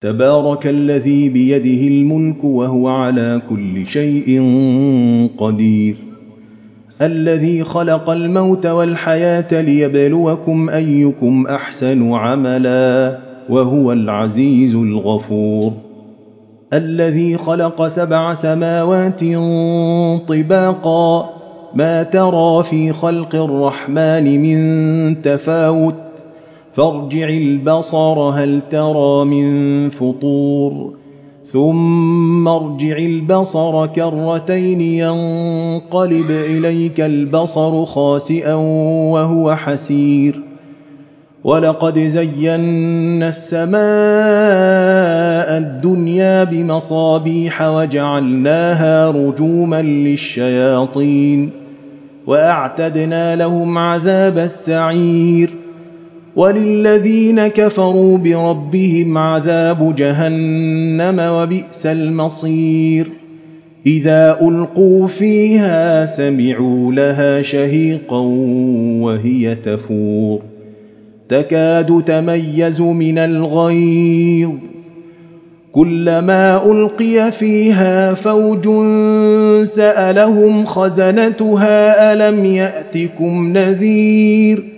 تبارك الذي بيده الملك وهو على كل شيء قدير. الذي خلق الموت والحياة ليبلوكم أيكم أحسن عملا وهو العزيز الغفور. الذي خلق سبع سماوات طباقا. ما ترى في خلق الرحمن من تفاوت. فارجع البصر هل ترى من فطور؟ ثم ارجع البصر كرتين ينقلب إليك البصر خاسئا وهو حسير. ولقد زينا السماء الدنيا بمصابيح وجعلناها رجوما للشياطين. وأعتدنا لهم عذاب السعير. وللذين كفروا بربهم عذاب جهنم وبئس المصير. إذا ألقوا فيها سمعوا لها شهيقا وهي تفور. تكاد تميز من الغيظ. كلما ألقي فيها فوج سألهم خزنتها ألم يأتكم نذير؟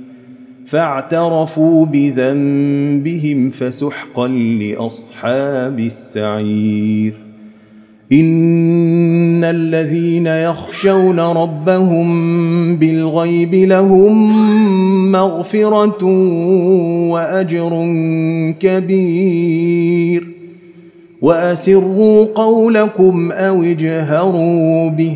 فاعترفوا بذنبهم فسحقا لأصحاب السعير. إن الذين يخشون ربهم بالغيب لهم مغفرة وأجر كبير. وأسروا قولكم أو اجهروا به.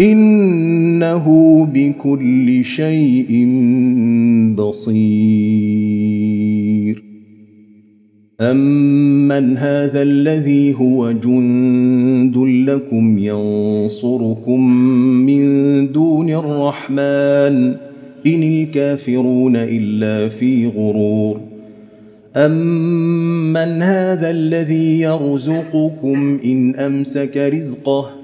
إنه بكل شيء بصير. امن هذا الذي هو جند لكم ينصركم من دون الرحمن ان الكافرون الا في غرور. امن هذا الذي يرزقكم ان امسك رزقه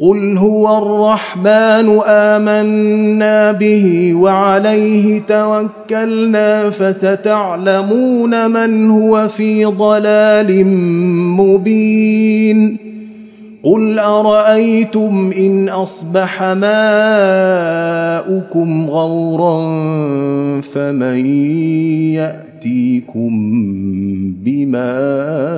قل هو الرحمن امنا به وعليه توكلنا فستعلمون من هو في ضلال مبين قل ارايتم ان اصبح ماؤكم غورا فمن ياتيكم بماء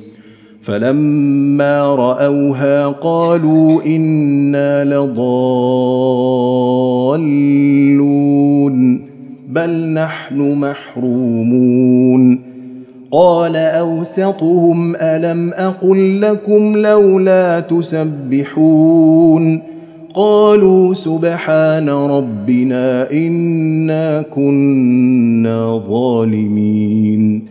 فلما رأوها قالوا إنا لضالون بل نحن محرومون. قال أوسطهم ألم أقل لكم لولا تسبحون؟ قالوا سبحان ربنا إنا كنا ظالمين.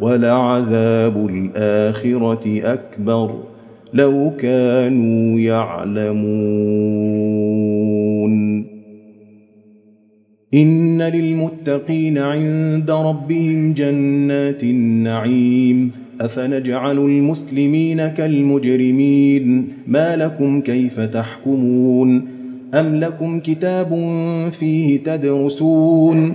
ولعذاب الآخرة أكبر لو كانوا يعلمون. إن للمتقين عند ربهم جنات النعيم. أفنجعل المسلمين كالمجرمين؟ ما لكم كيف تحكمون؟ أم لكم كتاب فيه تدرسون؟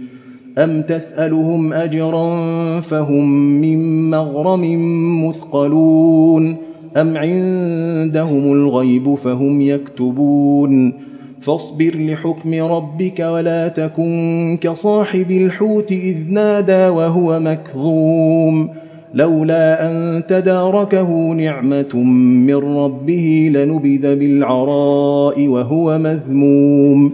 أم تسألهم أجرا فهم من مغرم مثقلون أم عندهم الغيب فهم يكتبون فاصبر لحكم ربك ولا تكن كصاحب الحوت إذ نادى وهو مكظوم لولا أن تداركه نعمة من ربه لنبذ بالعراء وهو مذموم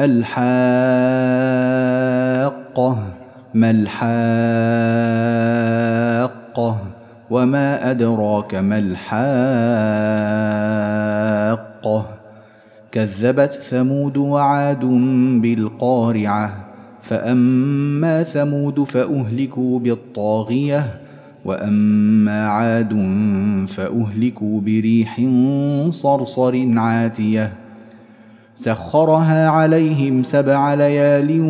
الحاقة ما الحاقة؟ وما أدراك ما الحاقة؟ كذبت ثمود وعاد بالقارعة فأما ثمود فأهلكوا بالطاغية وأما عاد فأهلكوا بريح صرصر عاتية. سخرها عليهم سبع ليال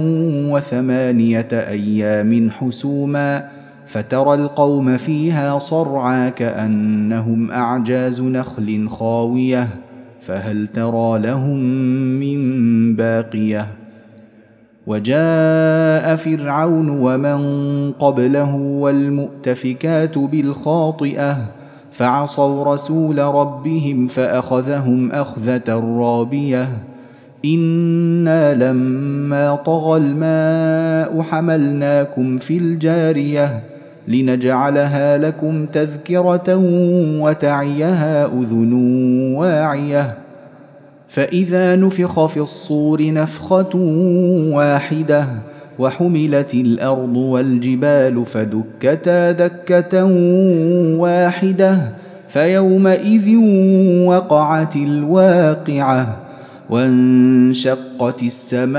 وثمانية أيام حسوما فترى القوم فيها صرعى كأنهم أعجاز نخل خاوية فهل ترى لهم من باقية؟ وجاء فرعون ومن قبله والمؤتفكات بالخاطئة فعصوا رسول ربهم فأخذهم أخذة رابية أنا لما طغى الماء حملناكم في الجاريه لنجعلها لكم تذكره وتعيها اذن واعيه فاذا نفخ في الصور نفخه واحدة وحملت الأرض والجبال فدكتا دكه واحدة فيومئذ وقعت الواقعه وانشقت السماء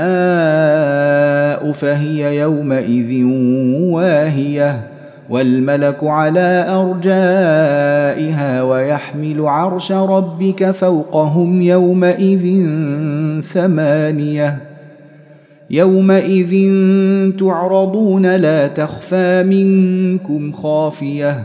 فهي يومئذ واهية والملك على أرجائها ويحمل عرش ربك فوقهم يومئذ ثمانية. يومئذ تعرضون لا تخفى منكم خافية.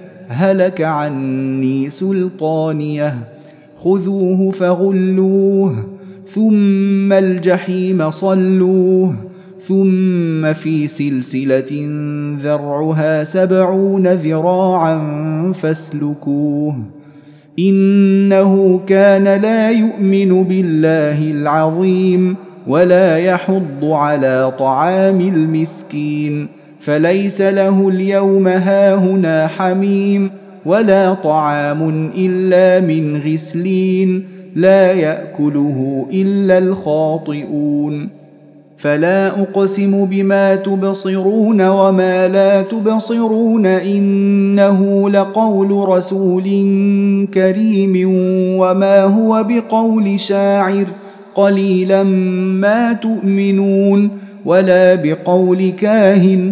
هلك عني سلطانية. خذوه فغلوه ثم الجحيم صلوه ثم في سلسلة ذرعها سبعون ذراعا فاسلكوه. إنه كان لا يؤمن بالله العظيم ولا يحض على طعام المسكين. فليس له اليوم هاهنا حميم ولا طعام إلا من غسلين لا يأكله إلا الخاطئون. فلا أقسم بما تبصرون وما لا تبصرون إنه لقول رسول كريم وما هو بقول شاعر قليلا ما تؤمنون ولا بقول كاهن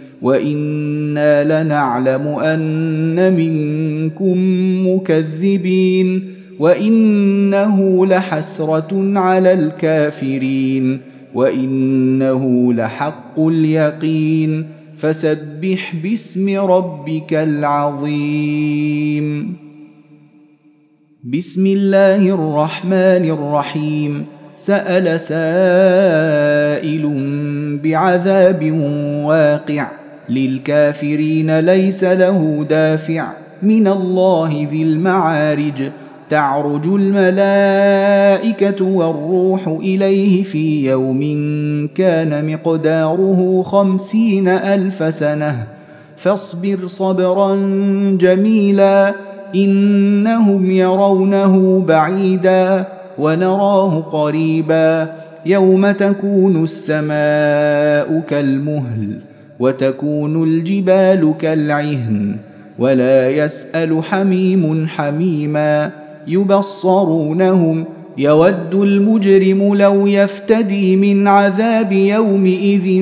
وأنا لنعلم ان منكم مكذبين وانه لحسره على الكافرين وانه لحق اليقين فسبح باسم ربك العظيم بسم الله الرحمن الرحيم سال سائل بعذاب واقع للكافرين ليس له دافع من الله ذي المعارج. تعرج الملائكة والروح إليه في يوم كان مقداره خمسين ألف سنة. فاصبر صبرا جميلا إنهم يرونه بعيدا ونراه قريبا. يوم تكون السماء كالمهل. وتكون الجبال كالعهن ولا يسأل حميم حميما يبصرونهم يود المجرم لو يفتدي من عذاب يومئذ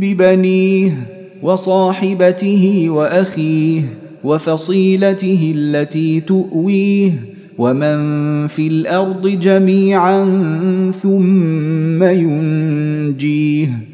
ببنيه وصاحبته وأخيه وفصيلته التي تؤويه ومن في الأرض جميعا ثم ينجيه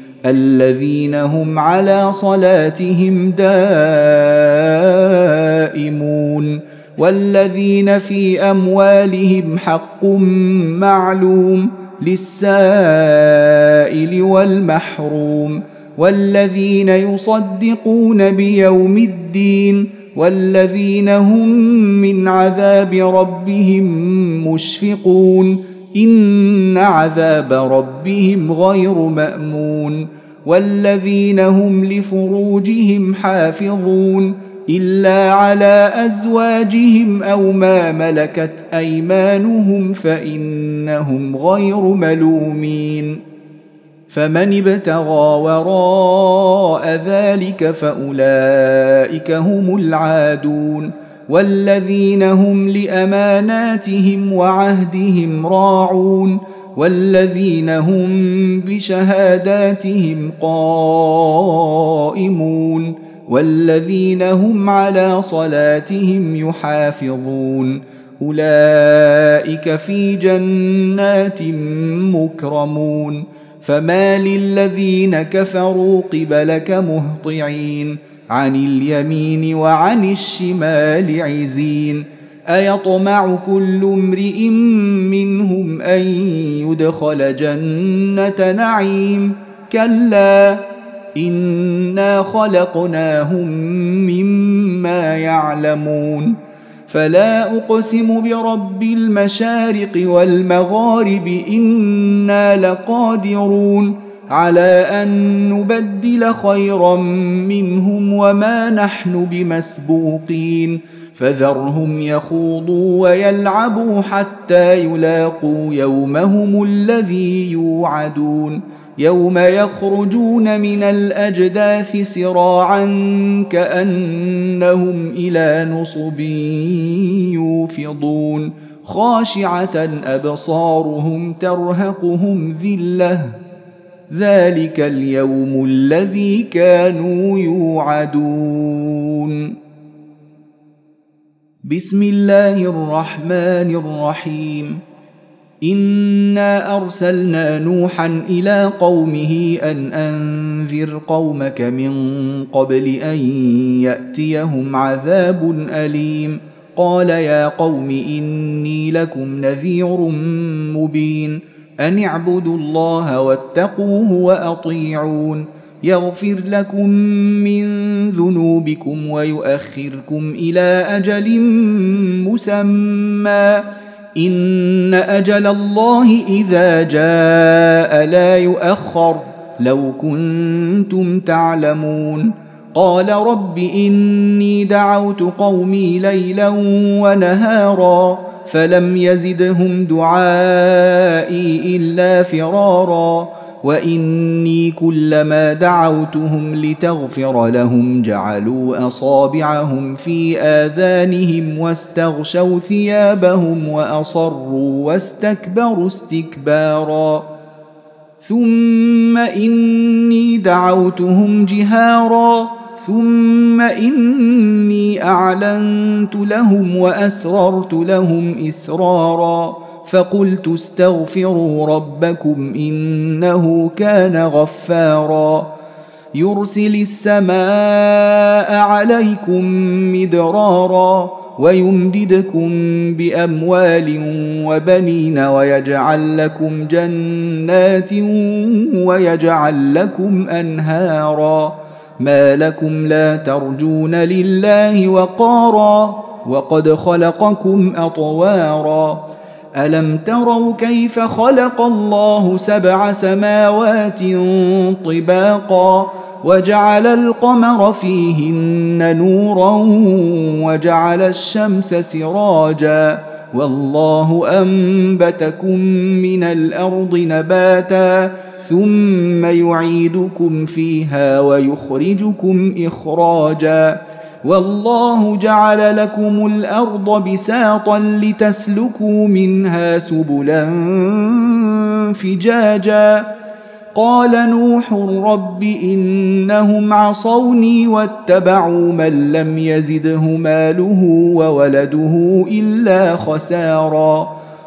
الذين هم على صلاتهم دائمون والذين في أموالهم حق معلوم للسائل والمحروم والذين يصدقون بيوم الدين والذين هم من عذاب ربهم مشفقون ان عذاب ربهم غير مامون والذين هم لفروجهم حافظون الا على ازواجهم أو ما ملكت ايمانهم فانهم غير ملومين فمن ابتغى وراء ذلك فاولئك هم العادون والذين هم لأماناتهم وعهدهم راعون والذين هم بشهاداتهم قائمون والذين هم على صلاتهم يحافظون أولئك في جنات مكرمون فما للذين كفروا قبلك مهطعين عن اليمين وعن الشمال عزين أيطمع كل امرئ منهم أن يدخل جنة نعيم؟ كلا إنا خلقناهم مما يعلمون. فلا أقسم برب المشارق والمغارب إنا لقادرون. على أن نبدل خيرا منهم وما نحن بمسبوقين. فذرهم يخوضوا ويلعبوا حتى يلاقوا يومهم الذي يوعدون. يوم يخرجون من الأجداث سراعا كأنهم إلى نصب يوفضون. خاشعة أبصارهم ترهقهم ذلة. ذلك اليوم الذي كانوا يوعدون. بسم الله الرحمن الرحيم. إنا أرسلنا نوحا إلى قومه أن أنذر قومك من قبل أن يأتيهم عذاب أليم. قال يا قوم إني لكم نذير مبين. ان اعبدوا الله واتقوه واطيعون يغفر لكم من ذنوبكم ويؤخركم إلى أجل مسمى ان أجل الله اذا جاء لا يؤخر لو كنتم تعلمون قال رب اني دعوت قومي ليلا ونهارا فلم يزدهم دعائي إلا فرارا وإني كلما دعوتهم لتغفر لهم جعلوا أصابعهم في آذانهم واستغشوا ثيابهم وأصروا واستكبروا استكبارا ثم إني دعوتهم جهارا ثم اني اعلنت لهم واسررت لهم اسرارا فقلت استغفروا ربكم انه كان غفارا يرسل السماء عليكم مدرارا ويمددكم باموال وبنين ويجعل لكم جنات ويجعل لكم انهارا ما لكم لا ترجون لله وقارا وقد خلقكم أطوارا. ألم تروا كيف خلق الله سبع سماوات طباقا وجعل القمر فيهن نورا وجعل الشمس سراجا؟ والله أنبتكم من الأرض نباتا ثم يعيدكم فيها ويخرجكم إخراجا. والله جعل لكم الأرض بساطا لتسلكوا منها سبلا فجاجا. قال نوح رب إنهم عصوني واتبعوا من لم يزده ماله وولده إلا خسارا.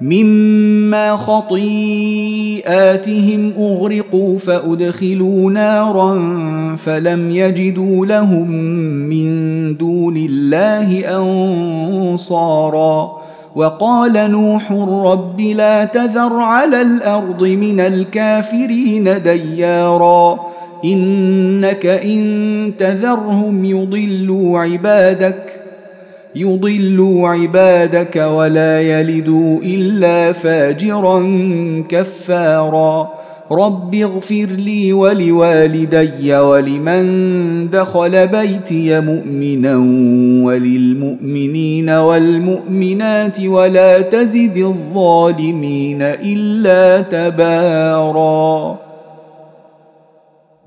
مما خطيئاتهم أغرقوا فأدخلوا نارا فلم يجدوا لهم من دون الله أنصارا. وقال نوح رب لا تذر على الأرض من الكافرين ديارا. إنك إن تذرهم يضلوا عبادك يضلوا عبادك ولا يلدوا إلا فاجرا كفارا. رب اغفر لي ولوالدي ولمن دخل بيتي مؤمنا وللمؤمنين والمؤمنات ولا تزد الظالمين إلا تبارا.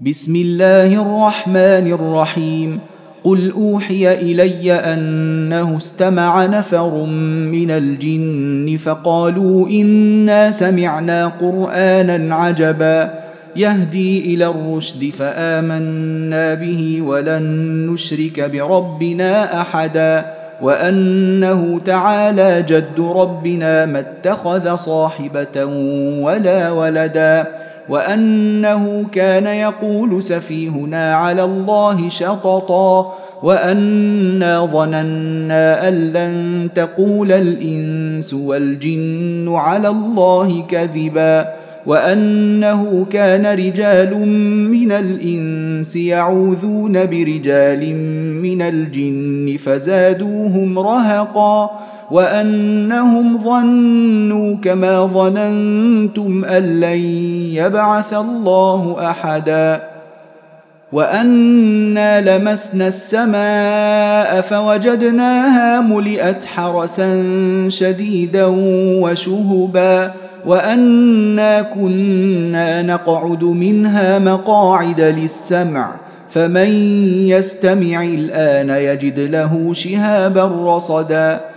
بسم الله الرحمن الرحيم. قل أوحي إلي أنه استمع نفر من الجن فقالوا إنا سمعنا قرآنا عجبا يهدي إلى الرشد فآمنا به ولن نشرك بربنا أحدا وأنه تعالى جد ربنا ما اتخذ صاحبة ولا ولدا وأنه كان يقول سفيهنا على الله شططا وأنا ظننا أن لن تقول الإنس والجن على الله كذبا وأنه كان رجال من الإنس يعوذون برجال من الجن فزادوهم رهقا وأنهم ظنوا كما ظننتم أن لن يبعث الله أحدا وأنا لمسنا السماء فوجدناها ملئت حرسا شديدا وشهبا وأنا كنا نقعد منها مقاعد للسمع فمن يستمع الآن يجد له شهابا رصدا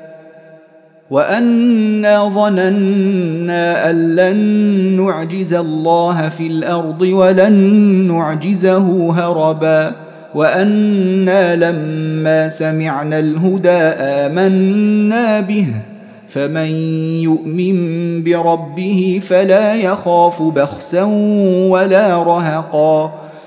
وانا ظننا ان لن نعجز الله في الأرض ولن نعجزه هربا وأنا لما سمعنا الهدى امنا به فمن يؤمن بربه فلا يخاف بخسا ولا رهقا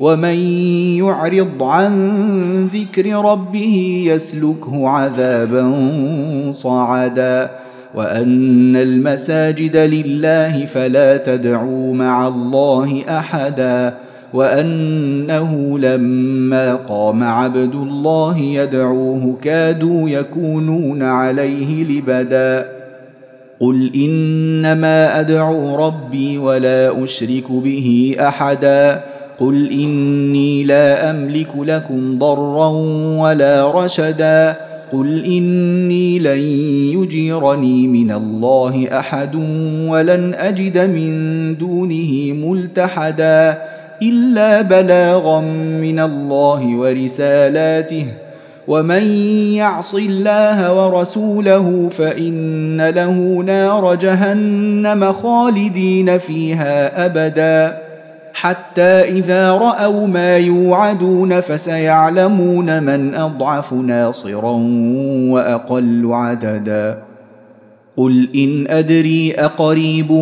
ومن يعرض عن ذكر ربه يسلكه عذابا صعدا وأن المساجد لله فلا تدعوا مع الله أحدا وأنه لما قام عبد الله يدعوه كادوا يكونون عليه لبدا قل إنما أدعو ربي ولا أشرك به أحدا قل اني لا املك لكم ضرا ولا رشدا قل اني لن يجيرني من الله احد ولن اجد من دونه ملتحدا الا بلاغا من الله ورسالاته ومن يعص الله ورسوله فان له نار جهنم خالدين فيها ابدا حتى إذا رأوا ما يوعدون فسيعلمون من أضعف ناصرا وأقل عددا. قل إن أدري أقريب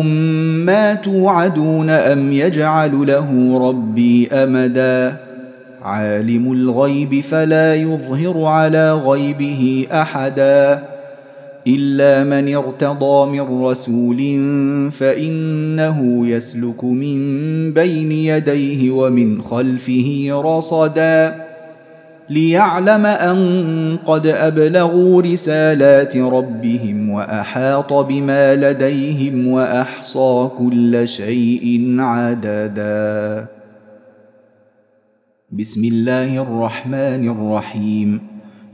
ما توعدون أم يجعل له ربي أمدا. عالم الغيب فلا يظهر على غيبه أحدا. إلا من ارتضى من رسول فإنه يسلك من بين يديه ومن خلفه رصدا ليعلم أن قد أبلغوا رسالات ربهم وأحاط بما لديهم وأحصى كل شيء عددا. بسم الله الرحمن الرحيم.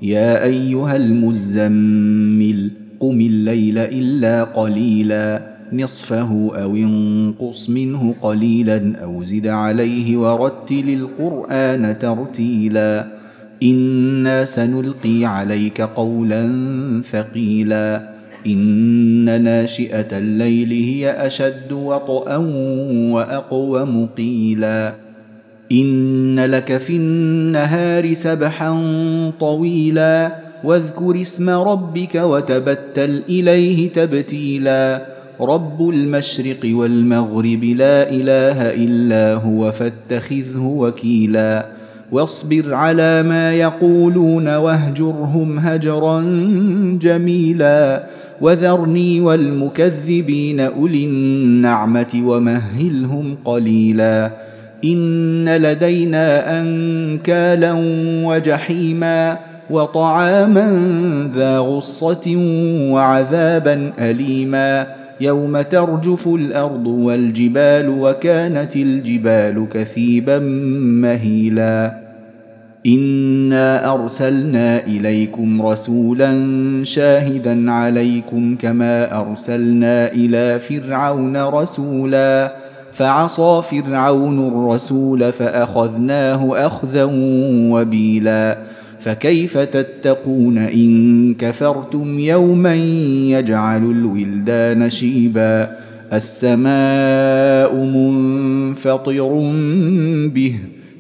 يا أيها المزمل قم الليل إلا قليلا نصفه أو انقص منه قليلا أو زد عليه ورتل القرآن ترتيلا. إنا سنلقي عليك قولا ثقيلا. إن ناشئة الليل هي أشد وطئا واقوم قيلا إن لك في النهار سبحا طويلا. واذكر اسم ربك وتبتل إليه تبتيلا. رب المشرق والمغرب لا إله إلا هو فاتخذه وكيلا. واصبر على ما يقولون واهجرهم هجرا جميلا. وذرني والمكذبين أولي النعمة ومهلهم قليلا. إن لدينا أنكالا وجحيما. وطعاما ذا غصة وعذابا أليما يوم ترجف الأرض والجبال وكانت الجبال كثيبا مهيلا. إنا أرسلنا إليكم رسولا شاهدا عليكم كما أرسلنا إلى فرعون رسولا. فعصى فرعون الرسول فأخذناه أخذا وبيلا. فكيف تتقون إن كفرتم يوما يجعل الولدان شيبا السماء منفطر به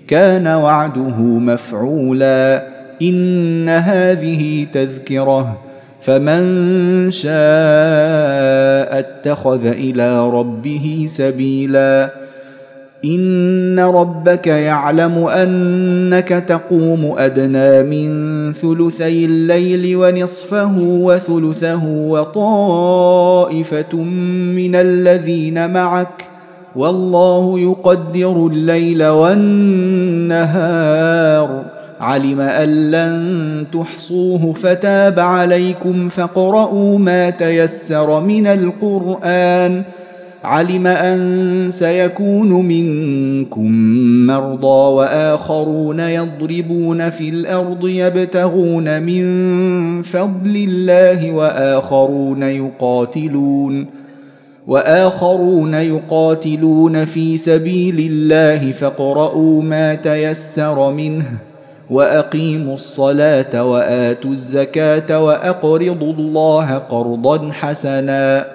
كان وعده مفعولا إن هذه تذكرة فمن شاء اتخذ إلى ربه سبيلا ان ربك يعلم انك تقوم ادنى من ثلثي الليل ونصفه وثلثه وطائفه من الذين معك والله يقدر الليل والنهار علم ان لن تحصوه فتاب عليكم فاقرؤوا ما تيسر من القران علم أن سيكون منكم مرضى وآخرون يضربون في الأرض يبتغون من فضل الله وآخرون يقاتلون وآخرون يقاتلون في سبيل الله فاقرؤوا ما تيسر منه وأقيموا الصلاة وآتوا الزكاة وأقرضوا الله قرضا حسنا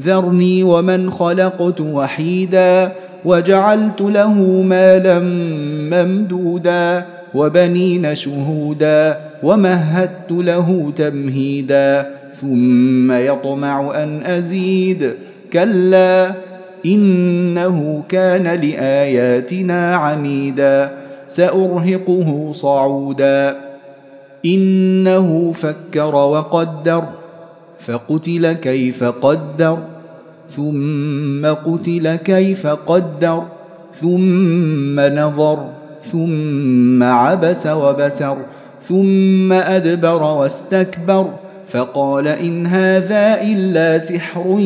ذرني ومن خلقت وحيدا وجعلت له مالا ممدودا وبنين شهودا ومهدت له تمهيدا ثم يطمع أن أزيد. كلا إنه كان لآياتنا عنيدا. سأرهقه صعودا. إنه فكر وقدر. فقتل كيف قدر ثم قتل كيف قدر ثم نظر ثم عبس وبسر ثم أدبر واستكبر فقال إن هذا إلا سحر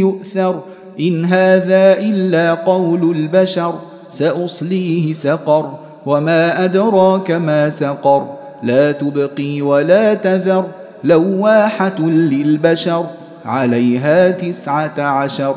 يؤثر إن هذا إلا قول البشر سأصليه سقر وما أدراك ما سقر لا تبقي ولا تذر. لواحة للبشر عليها تسعة عشر.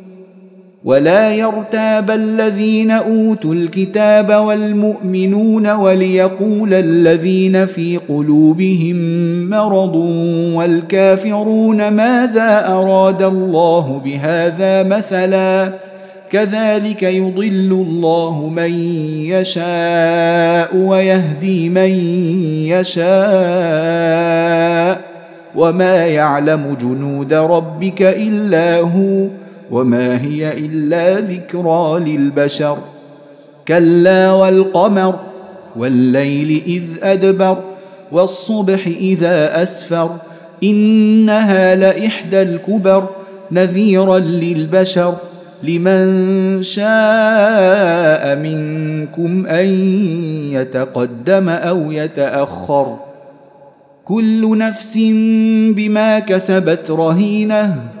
ولا يرتاب الذين أوتوا الكتاب والمؤمنون وليقول الذين في قلوبهم مرض والكافرون ماذا أراد الله بهذا مثلا كذلك يضل الله من يشاء ويهدي من يشاء وما يعلم جنود ربك إلا هو وما هي إلا ذكرى للبشر. كلا والقمر والليل إذ أدبر والصبح إذا أسفر. إنها لإحدى الكبر نذيرا للبشر. لمن شاء منكم أن يتقدم أو يتأخر. كل نفس بما كسبت رهينة.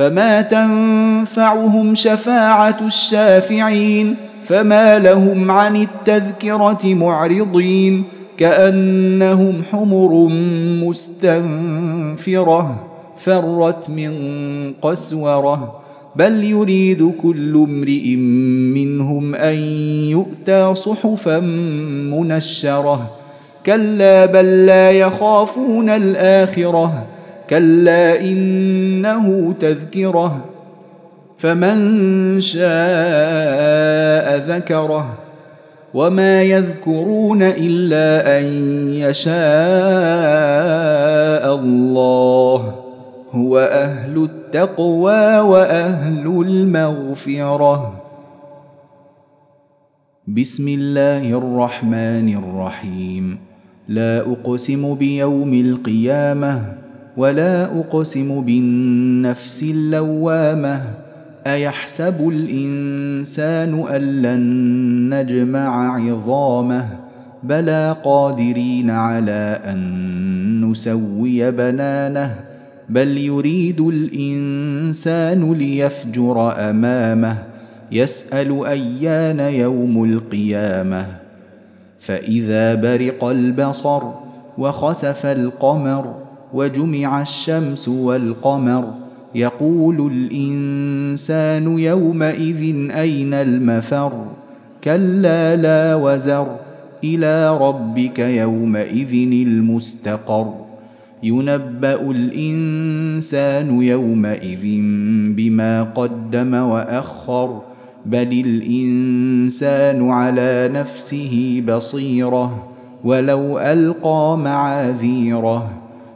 فما تنفعهم شفاعه الشافعين فما لهم عن التذكره معرضين كانهم حمر مستنفره فرت من قسوره بل يريد كل امرئ منهم ان يؤتى صحفا منشره كلا بل لا يخافون الاخره كلا إنه تذكرة فمن شاء ذكره وما يذكرون إلا أن يشاء الله هو أهل التقوى وأهل المغفرة. بسم الله الرحمن الرحيم. لا أقسم بيوم القيامة ولا أقسم بالنفس اللوامة. أيحسب الإنسان أن لن نجمع عظامه؟ بلى قادرين على أن نسوي بنانه. بل يريد الإنسان ليفجر أمامه. يسأل أيان يوم القيامة. فإذا برق البصر وخسف القمر وجمع الشمس والقمر. يقول الإنسان يومئذ أين المفر؟ كلا لا وزر. إلى ربك يومئذ المستقر. ينبأ الإنسان يومئذ بما قدم وأخر. بل الإنسان على نفسه بصيرة ولو ألقى معاذيره.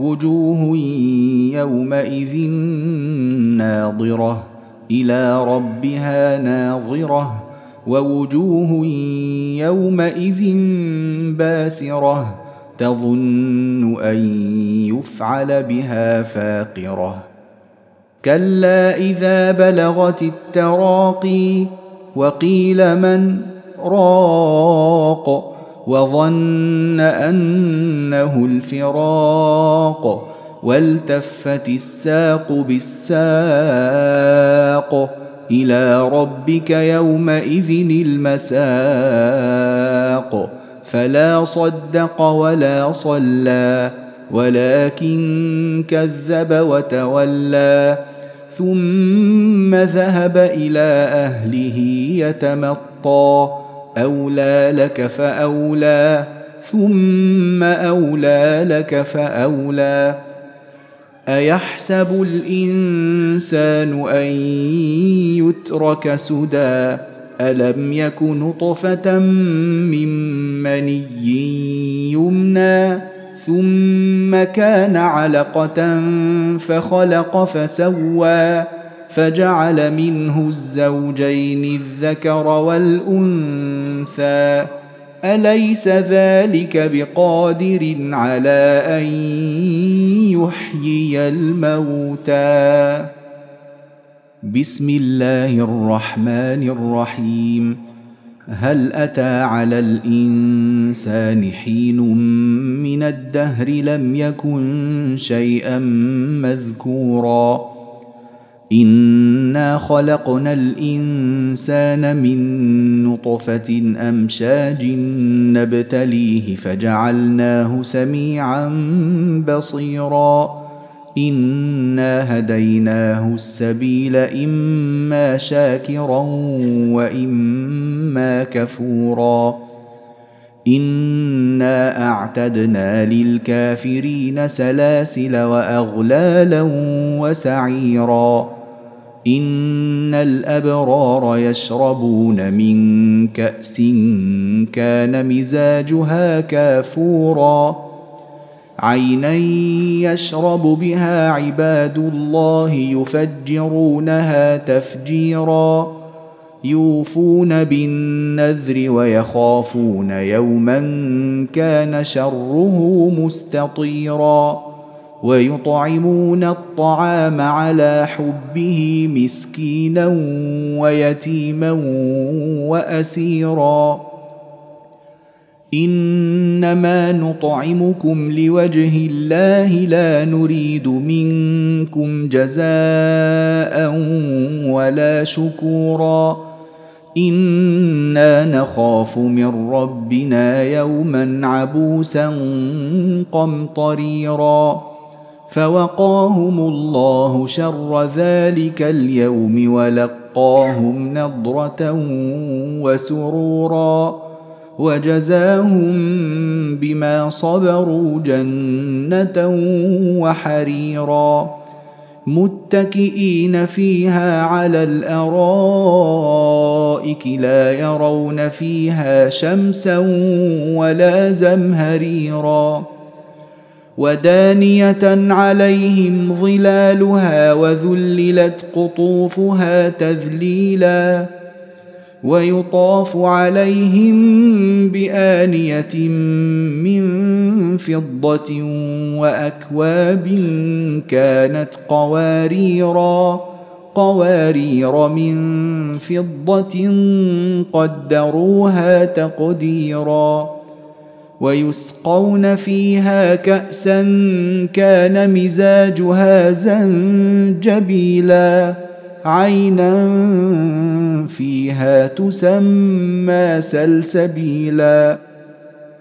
وجوه يومئذ ناظرة إلى ربها ناظرة ووجوه يومئذ باسرة تظن أن يفعل بها فاقرة. كلا إذا بلغت التراقي وقيل من؟ راق. وظن أنه الفراق والتفت الساق بالساق. إلى ربك يومئذ المساق. فلا صدق ولا صلى ولكن كذب وتولى. ثم ذهب إلى أهله يتمطى. أولى لك فأولى ثم أولى لك فأولى. أيحسب الإنسان أن يترك سدى؟ ألم يك نطفة من مني يمنى؟ ثم كان علقة فخلق فسوى. فجعل منه الزوجين الذكر والأنثى. أليس ذلك بقادر على أن يحيي الموتى؟ بسم الله الرحمن الرحيم. هل أتى على الإنسان حين من الدهر لم يكن شيئا مذكورا؟ انا خلقنا الانسان من نطفه امشاج نبتليه فجعلناه سميعا بصيرا انا هديناه السبيل اما شاكرا واما كفورا انا اعتدنا للكافرين سلاسل واغلالا وسعيرا إن الأبرار يشربون من كأس كان مزاجها كافورا. عينا يشرب بها عباد الله يفجرونها تفجيرا. يوفون بالنذر ويخافون يوما كان شره مستطيرا. ويطعمون الطعام على حبه مسكينا ويتيما وأسيرا. إنما نطعمكم لوجه الله لا نريد منكم جزاء ولا شكورا. إنا نخاف من ربنا يوما عبوسا قمطريرا. فوقاهم الله شر ذلك اليوم ولقاهم نضرة وسرورا وجزاهم بما صبروا جنة وحريرا متكئين فيها على الأرائك لا يرون فيها شمسا ولا زمهريرا ودانية عليهم ظلالها وذللت قطوفها تذليلا ويطاف عليهم بآنية من فضة وأكواب كانت قواريرا قوارير من فضة قدروها تقديرا ويسقون فيها كأسا كان مزاجها زنجبيلا. عينا فيها تسمى سلسبيلا.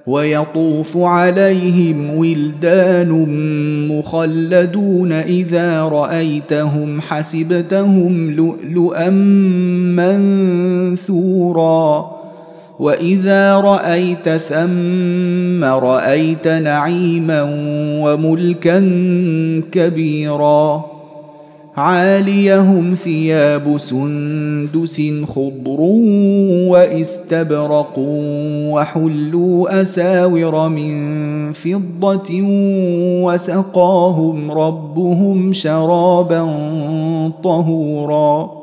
ويطوف عليهم ولدان مخلدون إذا رأيتهم حسبتهم لؤلؤا منثورا. واذا رايت ثم رايت نعيما وملكا كبيرا عاليهم ثياب سندس خضر واستبرق وحلوا اساور من فضه وسقاهم ربهم شرابا طهورا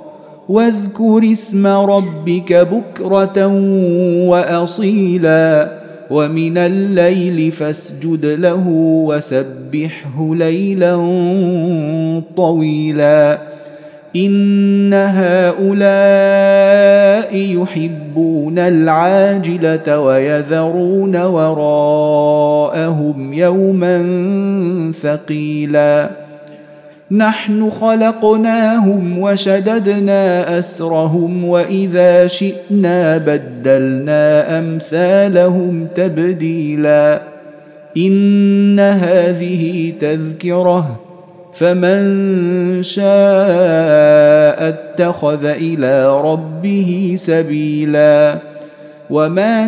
واذكر اسم ربك بكرة وأصيلا ومن الليل فاسجد له وسبحه ليلا طويلا. إن هؤلاء يحبون العاجلة ويذرون وراءهم يوما ثقيلا. نحن خلقناهم وشددنا أسرهم وإذا شئنا بدلنا أمثالهم تبديلا. إن هذه تذكرة فمن شاء اتخذ إلى ربه سبيلا. وما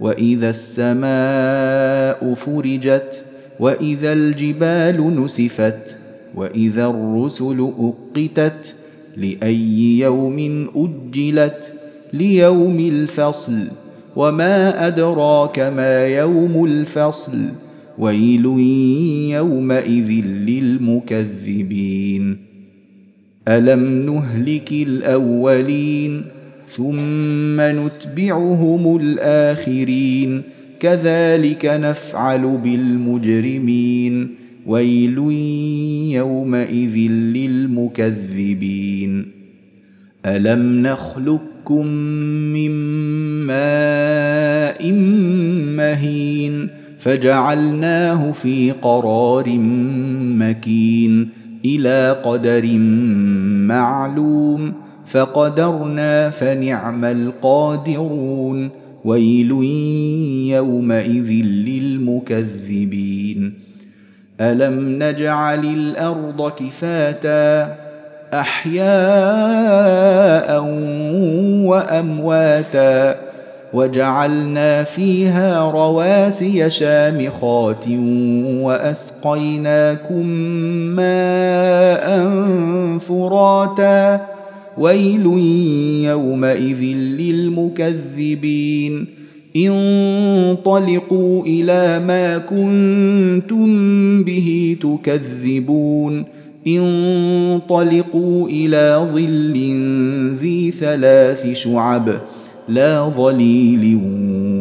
وإذا السماء فرجت وإذا الجبال نسفت وإذا الرسل أقتت لأي يوم أجلت ليوم الفصل وما أدراك ما يوم الفصل ويل يومئذ للمكذبين. ألم نهلك الأولين ثم نتبعهم الآخرين. كذلك نفعل بالمجرمين. ويل يومئذ للمكذبين. ألم نخلقكم من ماء مهين فجعلناه في قرار مكين إلى قدر معلوم فقدرنا فنعم القادرون ويل يومئذ للمكذبين. ألم نجعل الأرض كفاتا أحياء وأمواتا وجعلنا فيها رواسي شامخات وأسقيناكم ماء فراتا ويل يومئذ للمكذبين. انطلقوا إلى ما كنتم به تكذبون. انطلقوا إلى ظل ذي ثلاث شعب لا ظليل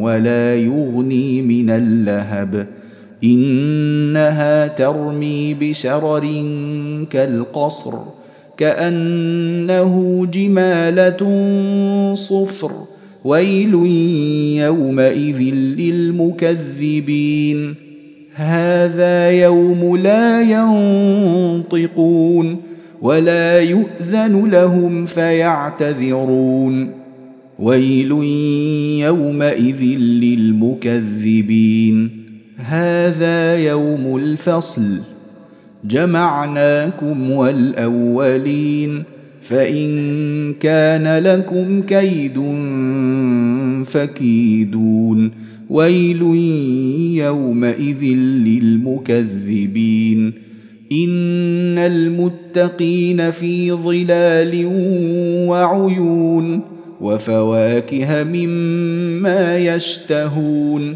ولا يغني من اللهب. إنها ترمي بشرر كالقصر. كأنه جمالة صفر ويل يومئذ للمكذبين. هذا يوم لا ينطقون ولا يؤذن لهم فيعتذرون. ويل يومئذ للمكذبين. هذا يوم الفصل. جمعناكم والأولين فإن كان لكم كيد فكيدون ويل يومئذ للمكذبين إن المتقين في ظلال وعيون وفواكه مما يشتهون